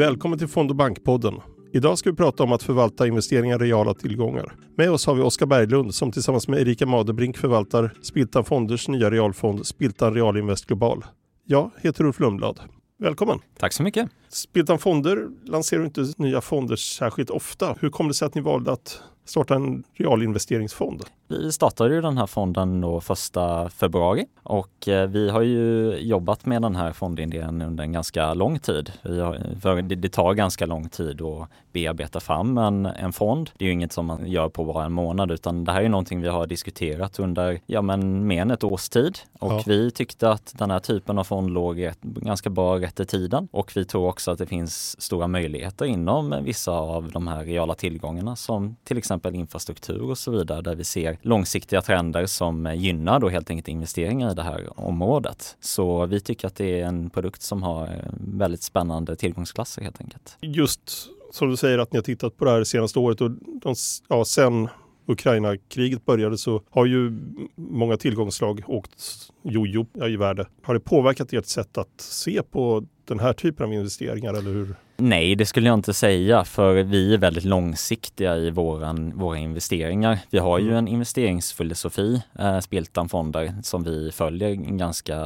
Välkommen till Fond och bankpodden. Idag ska vi prata om att förvalta investeringar i reala tillgångar. Med oss har vi Oskar Berglund som tillsammans med Erika Madebrink förvaltar Spiltan Fonders nya realfond Spiltan Realinvest Global. Jag heter Ulf Lundblad. Välkommen! Tack så mycket! Spiltan Fonder lanserar inte nya fonder särskilt ofta. Hur kom det sig att ni valde att starta en realinvesteringsfond? Vi startade ju den här fonden då första februari och eh, vi har ju jobbat med den här fondidén under en ganska lång tid. Har, det tar ganska lång tid att bearbeta fram en, en fond. Det är ju inget som man gör på bara en månad utan det här är någonting vi har diskuterat under ja, men mer än ett års tid och ja. vi tyckte att den här typen av fond låg rätt, ganska bra rätt i tiden och vi tror också att det finns stora möjligheter inom vissa av de här reala tillgångarna som till exempel infrastruktur och så vidare där vi ser långsiktiga trender som gynnar då helt enkelt investeringar i det här området. Så vi tycker att det är en produkt som har eh, väldigt spännande tillgångsklasser helt enkelt. Just som du säger att ni har tittat på det här senaste året och de, ja, sen Ukraina-kriget började så har ju många tillgångslag åkt jojo i värde. Har det påverkat ert sätt att se på den här typen av investeringar eller hur? Nej, det skulle jag inte säga för vi är väldigt långsiktiga i våran, våra investeringar. Vi har ju mm. en investeringsfilosofi, eh, Spiltan Fonder, som vi följer ganska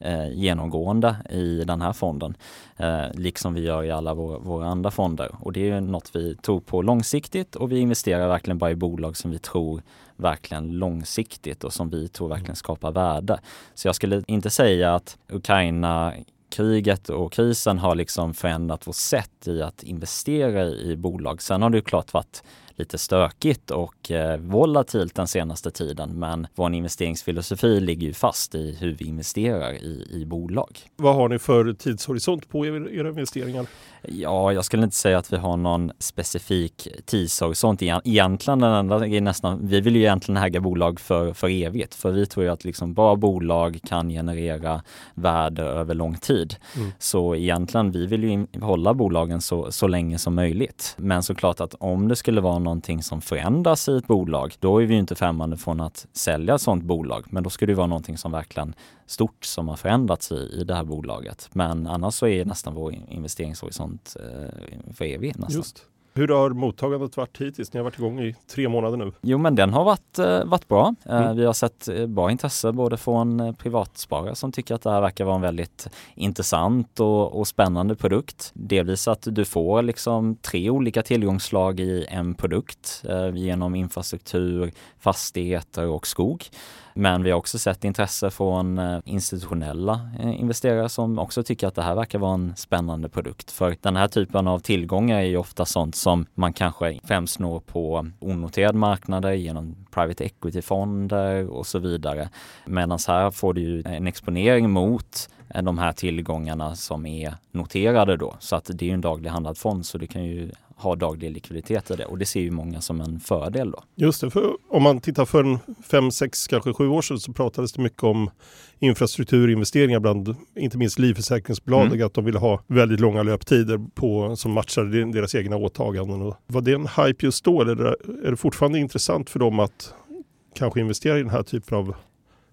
eh, genomgående i den här fonden. Eh, liksom vi gör i alla våra, våra andra fonder. Och det är något vi tror på långsiktigt och vi investerar verkligen bara i bolag som vi tror verkligen långsiktigt och som vi tror verkligen skapar värde. Så jag skulle inte säga att Ukraina kriget och krisen har liksom förändrat vårt sätt i att investera i bolag. Sen har det ju klart varit lite stökigt och eh, volatilt den senaste tiden. Men vår investeringsfilosofi ligger ju fast i hur vi investerar i, i bolag. Vad har ni för tidshorisont på era investeringar? Ja, jag skulle inte säga att vi har någon specifik tidshorisont. Egentligen den enda är nästan, vi vill ju egentligen äga bolag för, för evigt. För vi tror ju att liksom bra bolag kan generera värde över lång tid. Mm. Så egentligen, vi vill ju hålla bolagen så, så länge som möjligt. Men såklart att om det skulle vara någonting som förändras i ett bolag, då är vi inte främmande från att sälja ett sådant bolag. Men då ska det vara någonting som verkligen stort som har förändrats i, i det här bolaget. Men annars så är nästan vår investeringshorisont eh, för evigt. Nästan. Just. Hur har mottagandet varit hittills? Ni har varit igång i tre månader nu. Jo, men den har varit, eh, varit bra. Eh, mm. Vi har sett eh, bra intresse både från privatsparare som tycker att det här verkar vara en väldigt intressant och, och spännande produkt. Delvis att du får liksom tre olika tillgångslag i en produkt genom infrastruktur, fastigheter och skog. Men vi har också sett intresse från eh, institutionella eh, investerare som också tycker att det här verkar vara en spännande produkt. För den här typen av tillgångar är ju ofta sånt som man kanske främst når på onoterade marknader genom private equity-fonder och så vidare. Medan här får du ju en exponering mot eh, de här tillgångarna som är noterade då. Så att det är ju en daglig handlad fond så du kan ju ha daglig likviditet i det och det ser ju många som en fördel då. Just det, för om man tittar för en fem, sex, kanske sju år sedan så pratades det mycket om infrastrukturinvesteringar bland inte minst livförsäkringsbolag, mm. att de ville ha väldigt långa löptider på, som matchade deras egna åtaganden. Var det en hype just då eller är det fortfarande intressant för dem att kanske investera i den här typen av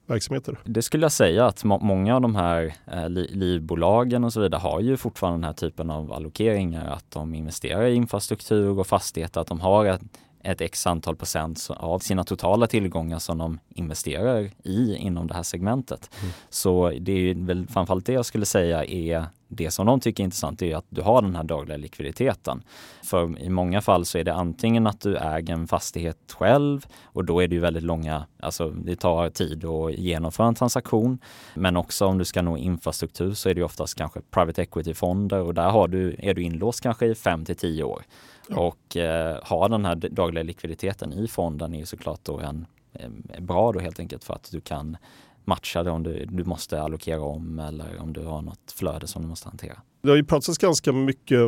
verksamheter? Det skulle jag säga att må många av de här eh, li livbolagen och så vidare har ju fortfarande den här typen av allokeringar, att de investerar i infrastruktur och fastigheter, att de har ett, ett x antal procent av sina totala tillgångar som de investerar i inom det här segmentet. Mm. Så det är väl framförallt det jag skulle säga är det som de tycker är intressant är att du har den här dagliga likviditeten. För i många fall så är det antingen att du äger en fastighet själv och då är det ju väldigt långa, alltså det tar tid att genomföra en transaktion. Men också om du ska nå infrastruktur så är det oftast kanske private equity-fonder och där har du, är du inlåst kanske i fem till tio år. Ja. Och eh, ha den här dagliga likviditeten i fonden är ju såklart då en, eh, bra då helt enkelt för att du kan matcha det om du, du måste allokera om eller om du har något flöde som du måste hantera. Det har ju pratats ganska mycket,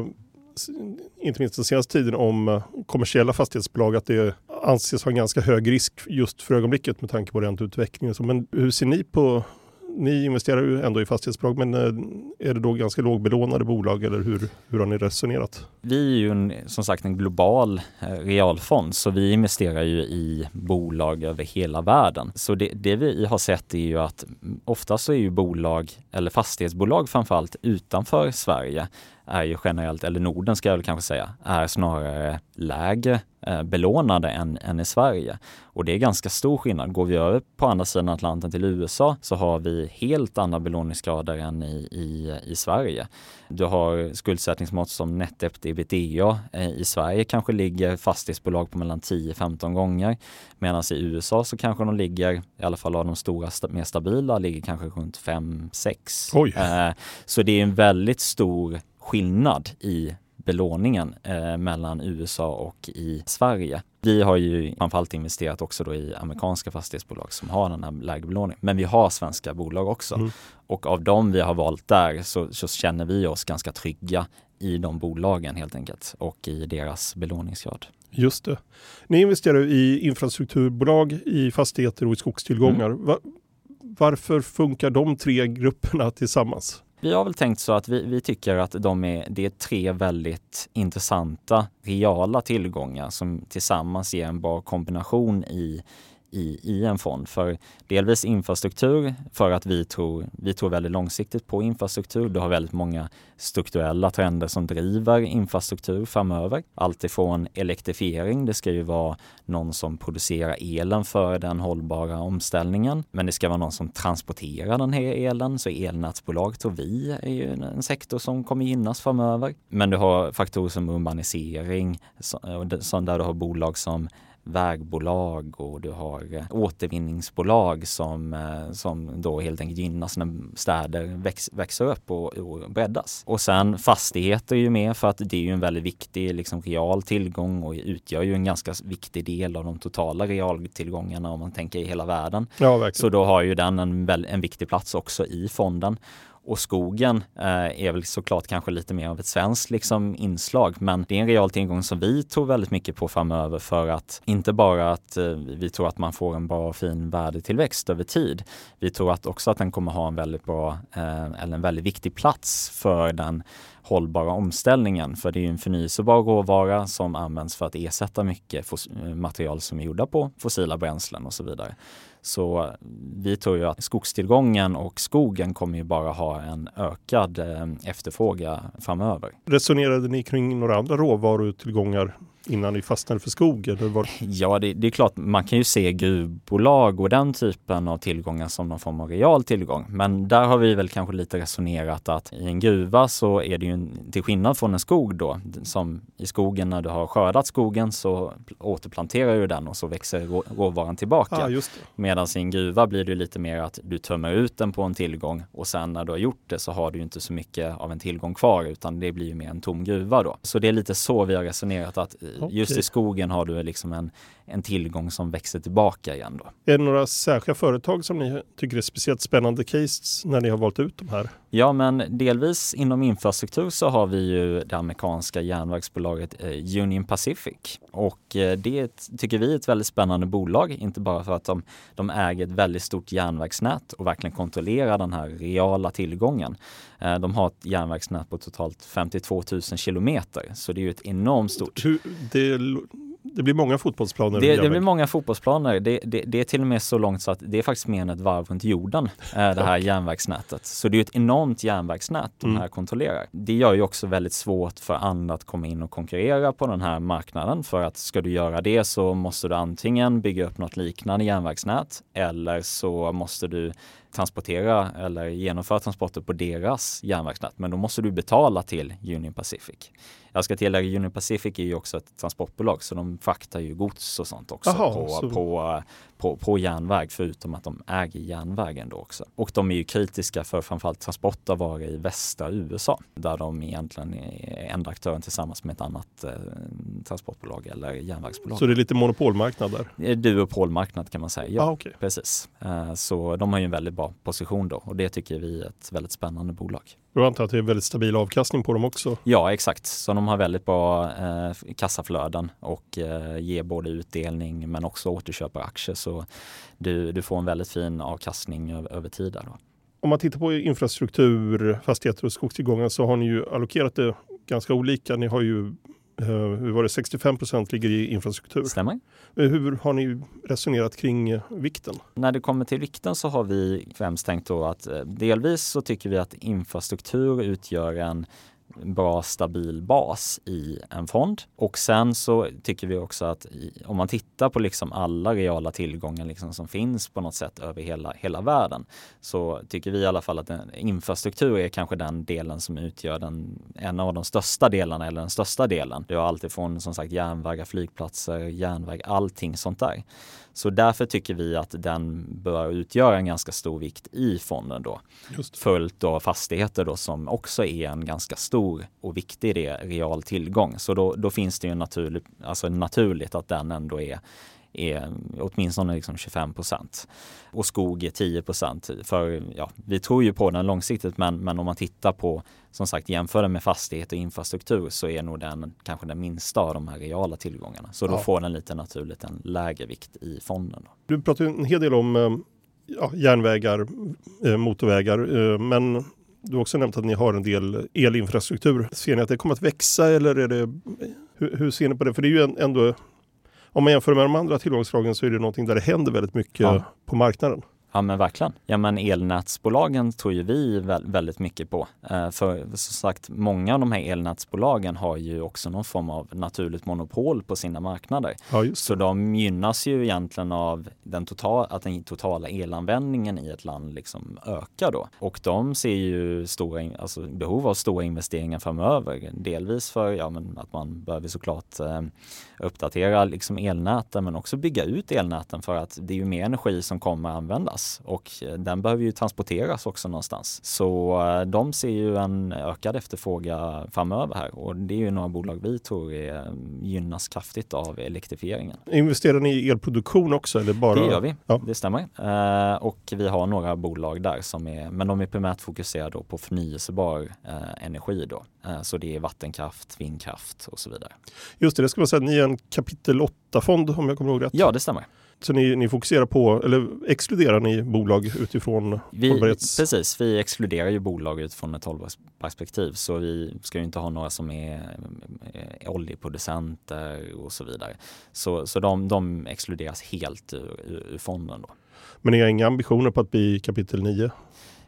inte minst den senaste tiden, om eh, kommersiella fastighetsbolag, att det anses ha en ganska hög risk just för ögonblicket med tanke på ränteutvecklingen. Men hur ser ni på ni investerar ju ändå i fastighetsbolag men eh, är det då ganska lågbelånade bolag eller hur, hur har ni resonerat? Vi är ju en, som sagt en global eh, realfond så vi investerar ju i bolag över hela världen. Så det, det vi har sett är ju att ofta så är ju bolag, eller fastighetsbolag framförallt utanför Sverige är ju generellt, eller Norden ska jag väl kanske säga, är snarare lägre eh, belånade än, än i Sverige. Och det är ganska stor skillnad. Går vi över på andra sidan Atlanten till USA så har vi helt andra belåningsgrader än i, i, i Sverige. Du har skuldsättningsmått som net debt ebitda. Eh, I Sverige kanske ligger fastighetsbolag på mellan 10-15 gånger medan i USA så kanske de ligger, i alla fall av de stora mer stabila, ligger kanske runt 5-6. Eh, så det är en väldigt stor skillnad i belåningen eh, mellan USA och i Sverige. Vi har ju framförallt investerat också då i amerikanska fastighetsbolag som har den här lägre belåningen. Men vi har svenska bolag också. Mm. Och av dem vi har valt där så, så, känner vi oss ganska trygga i de bolagen helt enkelt och i deras belåningsgrad. Just det. Ni investerar i infrastrukturbolag, i fastigheter och i skogstillgångar. Mm. Va varför funkar de tre grupperna tillsammans? Vi har väl tänkt så att vi, vi tycker att de är, det är tre väldigt intressanta reala tillgångar som tillsammans ger en bra kombination i i, i en fond. För delvis infrastruktur för att vi tror, vi tror väldigt långsiktigt på infrastruktur. Du har väldigt många strukturella trender som driver infrastruktur framöver. Alltifrån elektrifiering, det ska ju vara någon som producerar elen för den hållbara omställningen. Men det ska vara någon som transporterar den här elen. Så elnätsbolag tror vi är ju en sektor som kommer gynnas framöver. Men du har faktorer som urbanisering, så, där du har bolag som vägbolag och du har eh, återvinningsbolag som, eh, som då helt enkelt gynnas när städer väx, växer upp och, och breddas. Och sen fastigheter är ju med för att det är ju en väldigt viktig liksom, real tillgång och utgör ju en ganska viktig del av de totala realtillgångarna om man tänker i hela världen. Ja, Så då har ju den en, en viktig plats också i fonden. Och skogen eh, är väl såklart kanske lite mer av ett svenskt liksom, inslag men det är en real tillgång som vi tror väldigt mycket på framöver för att inte bara att eh, vi tror att man får en bra och fin värdetillväxt över tid. Vi tror att också att den kommer ha en väldigt bra eh, eller en väldigt viktig plats för den hållbara omställningen. För det är en förnyelsebar råvara som används för att ersätta mycket material som är gjorda på fossila bränslen och så vidare. Så vi tror ju att skogstillgången och skogen kommer ju bara ha en ökad eh, efterfrågan framöver. Resonerade ni kring några andra råvarutillgångar innan ni fastnade för skog? Eller var... Ja, det, det, är klart, man kan ju se gruvbolag och den typen av tillgångar som någon form av real tillgång. Men där har vi väl kanske lite resonerat att i en gruva så är det ju till skillnad från en skog då, som i skogen när du har skördat skogen så återplanterar du den och så växer råvaran tillbaka. Ah, Medan i en gruva blir det lite mer att du tömmer ut den på en tillgång och sen när du har gjort det så har du inte så mycket av en tillgång kvar utan det blir mer en tom gruva då. Så det är lite så vi har resonerat att Okay. Just i skogen har du liksom en, en tillgång som växer tillbaka igen. Då. Är det några särskilda företag som ni tycker är speciellt spännande case när ni har valt ut de här? Ja, men delvis inom infrastruktur så har vi ju det amerikanska järnvägsbolaget eh, Union Pacific och eh, det tycker vi är ett väldigt spännande bolag, inte bara för att de, de äger ett väldigt stort järnvägsnät och verkligen kontrollerar den här reala tillgången. Eh, de har ett järnvägsnät på totalt 52 000 kilometer, så det är ju ett enormt stort. Det det blir många fotbollsplaner. Det, det blir många fotbollsplaner. Det, det, det, är till och med så långt så att det är faktiskt mer än ett varv runt jorden, eh, det här järnvägsnätet. Så det är ett enormt järnvägsnät de mm. här kontrollerar. Det gör ju också väldigt svårt för andra att komma in och konkurrera på den här marknaden. För att ska du göra det så måste du antingen bygga upp något liknande järnvägsnät eller så måste du transportera eller genomföra transporter på deras järnvägsnät. Men då måste du betala till Union Pacific. Jag ska tillägga Union Pacific är ju också ett transportbolag så de fraktar ju gods och sånt också Aha, på, så... på, på, på järnväg förutom att de äger järnvägen då också. Och de är ju kritiska för framförallt transport av varor i västra USA där de egentligen är enda aktören tillsammans med ett annat eh, transportbolag eller järnvägsbolag. Så det är lite monopolmarknad där? Duopolmarknad kan man säga, ja ah, okay. precis. Eh, så de har ju en väldigt bra position då och det tycker vi är ett väldigt spännande bolag. Jag antar att det är väldigt stabil avkastning på dem också? Ja exakt, så de har väldigt bra eh, kassaflöden och eh, ger både utdelning men också återköper aktier så du, du får en väldigt fin avkastning över, över tid där. Då. om man tittar på infrastruktur, fastigheter och skogstillgångar så har ni ju allokerat det ganska olika. Ni har ju hur var det, 65 procent ligger i infrastruktur. Stämmer. Eh, hur har ni resonerat kring eh, vikten? När det kommer till vikten så har vi främst tänkt då att delvis så tycker vi att infrastruktur utgör en bra stabil bas i en fond. Och sen så tycker vi också att om man tittar på liksom alla reala tillgångar liksom som finns på något sätt över hela, hela världen så tycker vi i alla fall att infrastruktur är kanske den delen som utgör den, en av de största delarna eller den största delen. Det har alltifrån som sagt järnvägar, flygplatser, järnväg, allting sånt där. Så därför tycker vi att den bör utgöra en ganska stor vikt i fonden då. Just. Följt av fastigheter då som också är en ganska stor och viktig real tillgång. Så då, då finns det ju naturligt, alltså naturligt att den ändå är är åtminstone liksom 25 procent. Och skog är 10 procent. För ja, vi tror ju på den långsiktigt men, men om man tittar på som sagt jämför med fastighet och infrastruktur så är nog den kanske den minsta av de här reala tillgångarna. Så då ja. får den lite naturligt en lägre vikt i fonden. Då. Du pratar en hel del om eh, ja, järnvägar, eh, motorvägar, eh, men du har också nämnt att ni har en del elinfrastruktur. Ser ni att det kommer att växa eller är det, hur, hur ser ni på det? För det är ju ändå om man jämför med de andra tillgångsslagen så är det någonting där det händer väldigt mycket ja. på marknaden. Ja men verkligen. Ja men elnätsbolagen tror ju vi väldigt mycket på. Eh, för som sagt, många av de här elnätsbolagen har ju också någon form av naturligt monopol på sina marknader. Ja, så de gynnas ju egentligen av den total, att den totala elanvändningen i ett land liksom ökar då. Och de ser ju stora, alltså behov av stora investeringar framöver. Delvis för ja, men att man behöver såklart eh, uppdatera liksom elnäten men också bygga ut elnäten för att det är ju mer energi som kommer användas och eh, den behöver ju transporteras också någonstans. Så eh, de ser ju en ökad efterfrågan framöver här och det är ju några bolag vi tror är, gynnas kraftigt av elektrifieringen. Investerar ni i elproduktion också? Eller bara? Det gör vi, ja. det stämmer. Eh, och vi har några bolag där som är, men de är primärt fokuserade på förnyelsebar energi då. så det är vattenkraft, vindkraft och så vidare. Just det, det ska man säga, ni är en kapitel 8-fond om jag kommer ihåg rätt. Ja, det stämmer. Så ni, ni fokuserar på, eller exkluderar ni bolag utifrån vi, hållbarhets... Precis, vi exkluderar ju bolag utifrån ett hållbarhetsperspektiv. Så vi ska ju inte ha några som är eh, oljeproducenter och så vidare. Så, så de, de exkluderas helt ur, ur fonden. Då. Men ni har inga ambitioner på att bli kapitel 9?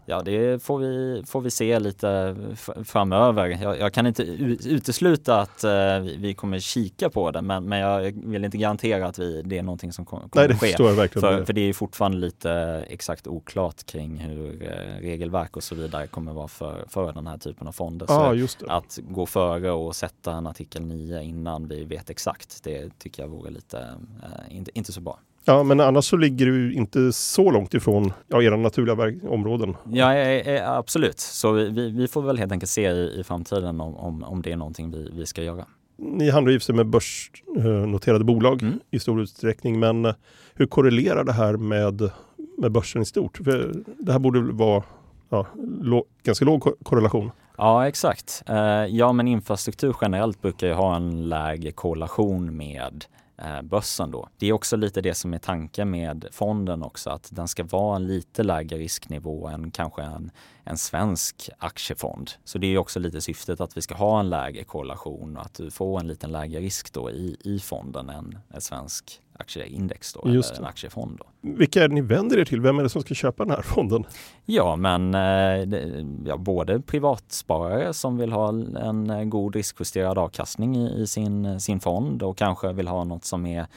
Ja, det får vi, får vi se lite framöver. Jag, jag kan inte utesluta att uh, vi kommer kika på det, men, men jag vill inte garantera att vi, det är någonting som kommer, Nej, det ske. Förstår jag verkligen. För, för det är fortfarande lite exakt oklart kring hur uh, regelverk och så vidare kommer vara för, för den här typen av fonder. Ah, så att gå före och sätta en artikel 9 innan vi vet exakt, det tycker jag vore lite, uh, inte, inte så bra. Ja, men annars så ligger du inte så långt ifrån ja, era naturliga områden. Ja, absolut. Så vi, vi får väl helt enkelt se i, i framtiden om, om, om det är någonting vi, vi ska göra. Ni handlar ju med börsnoterade bolag mm. i stor utsträckning, men eh, hur korrelerar det här med, med börsen i stort? För det här borde vara ja, låg, ganska låg korrelation. Ja, exakt. Eh, ja, men infrastruktur generellt brukar ju ha en lägre korrelation med Eh, börsen då. Det är också lite det som är tanken med fonden också, att den ska vara en lite lägre risknivå än kanske en, en svensk aktiefond. Så det är också lite syftet att vi ska ha en lägre korrelation och att du får en liten lägre risk då i, i fonden än en svensk aktieindex då, Just eller en aktiefond. Då. Vilka är det ni vänder er till? Vem är det som ska köpa den här fonden? Ja, men eh, ja, både privatsparare som vill ha en god riskjusterad avkastning i, i sin, sin fond och kanske vill ha något som är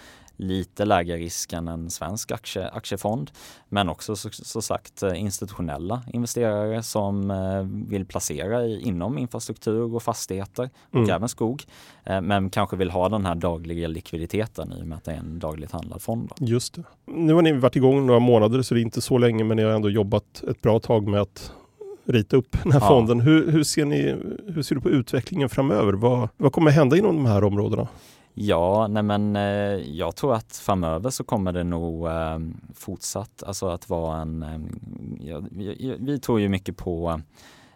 lite lägre risk än en svensk aktie, aktiefond. Men också så, så, sagt eh, institutionella investerare som eh, vill placera i, inom infrastruktur och fastigheter och mm. även skog. Eh, men kanske vill ha den här dagliga likviditeten i och med att det är en dagligt handlad fond. Då. Just det. Nu har ni varit igång några månader så det är inte så länge men ni har ändå jobbat ett bra tag med att rita upp den här ja. fonden. Hur, hur, ser ni, hur ser du på utvecklingen framöver? Vad, vad kommer hända inom de här områdena? Ja, nej men eh, jag tror att framöver så kommer det nog ehm, fortsatt alltså att vara en, ehm, ja, vi, tror ju mycket på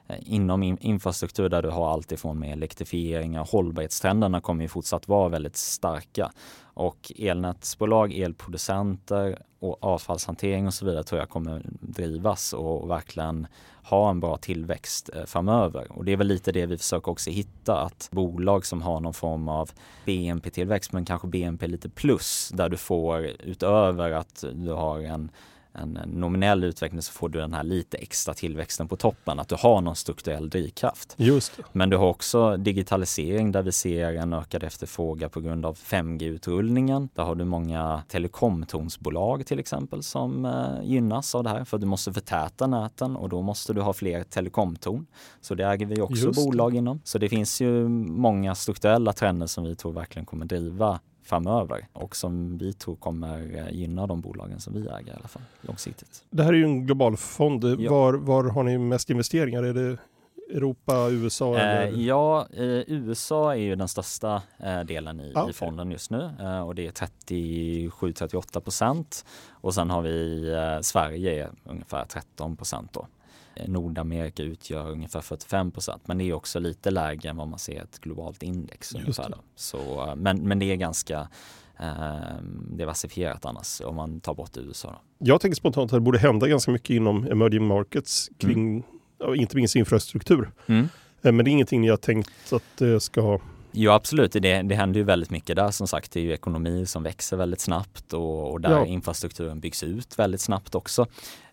eh, inom infrastruktur där du har allt ifrån med elektrifiering och hållbarhetstrenderna kommer ju fortsatt vara väldigt starka. Och elnätsbolag, elproducenter och avfallshantering och så vidare tror jag kommer drivas och verkligen ha en bra tillväxt eh, framöver. Och det är väl lite det vi försöker också hitta, att bolag som har någon form av BNP-tillväxt men kanske BNP lite plus där du får utöver att du har en en nominell utveckling så får du den här lite extra tillväxten på toppen, att du har någon strukturell drivkraft. Just det. Men du har också digitalisering där vi ser en ökad efterfrågan på grund av 5G-utrullningen. Där har du många telekomtonsbolag till exempel som eh, gynnas av det här för du måste förtäta näten och då måste du ha fler telekomtorn. Så det äger vi också bolag inom. Så det finns ju många strukturella trender som vi tror verkligen kommer driva framöver och som vi tror kommer eh, gynna de bolagen som vi äger i alla fall långsiktigt. Det här är ju en global fond. Ja. Var, var har ni mest investeringar? Är det Europa, USA? Eh, ja, eh, USA är ju den största eh, delen i, ah, i fonden just nu eh, och det är 37-38 procent och sen har vi eh, Sverige ungefär 13 procent då. Nordamerika utgör ungefär 45 procent men det är också lite lägre än vad man ser i ett globalt index. Ungefär Så, men, men det är ganska eh, diversifierat annars om man tar bort USA. Då. Jag tänker spontant att det borde hända ganska mycket inom emerging markets kring mm. inte minst infrastruktur. Mm. Eh, men det är ingenting ni har tänkt att det ska Jo absolut, det, det händer ju väldigt mycket där som sagt. Det är ju ekonomi som växer väldigt snabbt och, och där ja. infrastrukturen byggs ut väldigt snabbt också.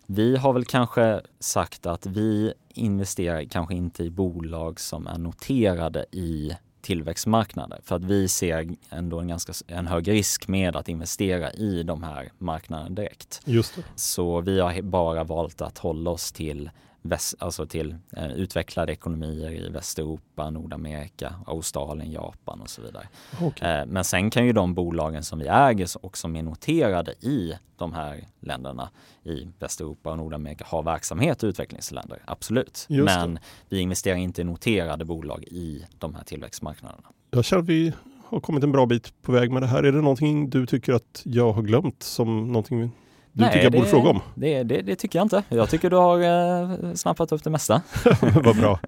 Vi har väl kanske sagt att vi investerar kanske inte i bolag som är noterade i tillväxtmarknader för att vi ser ändå en ganska en hög risk med att investera i de här marknaderna direkt. Just det. Så vi har bara valt att hålla oss till väst, alltså till eh, utvecklade ekonomier i Västeuropa, Nordamerika, Australien, Japan och så vidare. Okay. Eh, men sen kan ju de bolagen som vi äger och som är noterade i de här länderna i Västeuropa och Nordamerika ha verksamhet i utvecklingsländer, absolut. Men vi investerar inte i noterade bolag i de här tillväxtmarknaderna. Jag känner att vi har kommit en bra bit på väg med det här. Är det någonting du tycker att jag har glömt som någonting du Nej, tycker jag borde fråga om? Det, det, det, tycker jag inte. Jag tycker du har eh, snappat upp det mesta. Vad bra.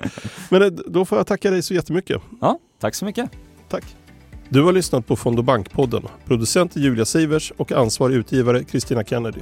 Men eh, då får jag tacka dig så jättemycket. Ja, tack så mycket. Tack. Du har lyssnat på Fond och Bankpodden. Producent Julia Sivers och ansvarig utgivare Kristina Kennedy.